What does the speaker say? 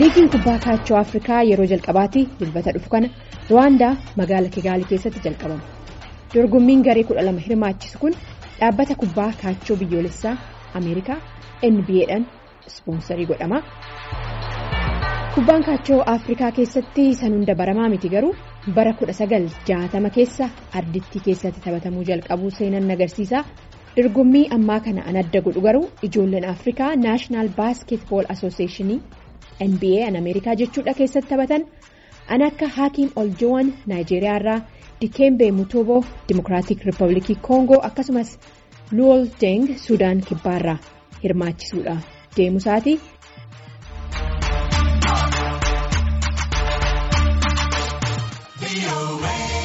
liigiin kubbaa kaachoo afrikaa yeroo jalqabaatti dilbata dhufu kana ruwaandaa magaala kigaalii keessatti jalqabama dorgommiin garee kudha lama hirmaachisu kun dhaabbata kubbaa kaachoo biyyoolessaa ameerikaa nba'n ispoonsarii godhama kubbaan kaachoo afrikaa keessatti san hunda baramaa miti garuu bara 1960 keessa ardittii keessatti taphatamuu jalqabuu seenan agarsiisa dorgommii ammaa kana an adda godhu garuu ijoolleen afrikaa naashinaal baaskeetbool asooseeshinii. NBA an Ameerikaa jechuudha keessatti taphatan. An akka Haakiim Oljoowwan Naayijeeriyaa irraa Dikembe Mutooboo Dimokiraatik Riippaabilikii Koongoo akkasumas Luwol Deng Sudaan kibbaarraa hirmaachisuudha deemu isaati.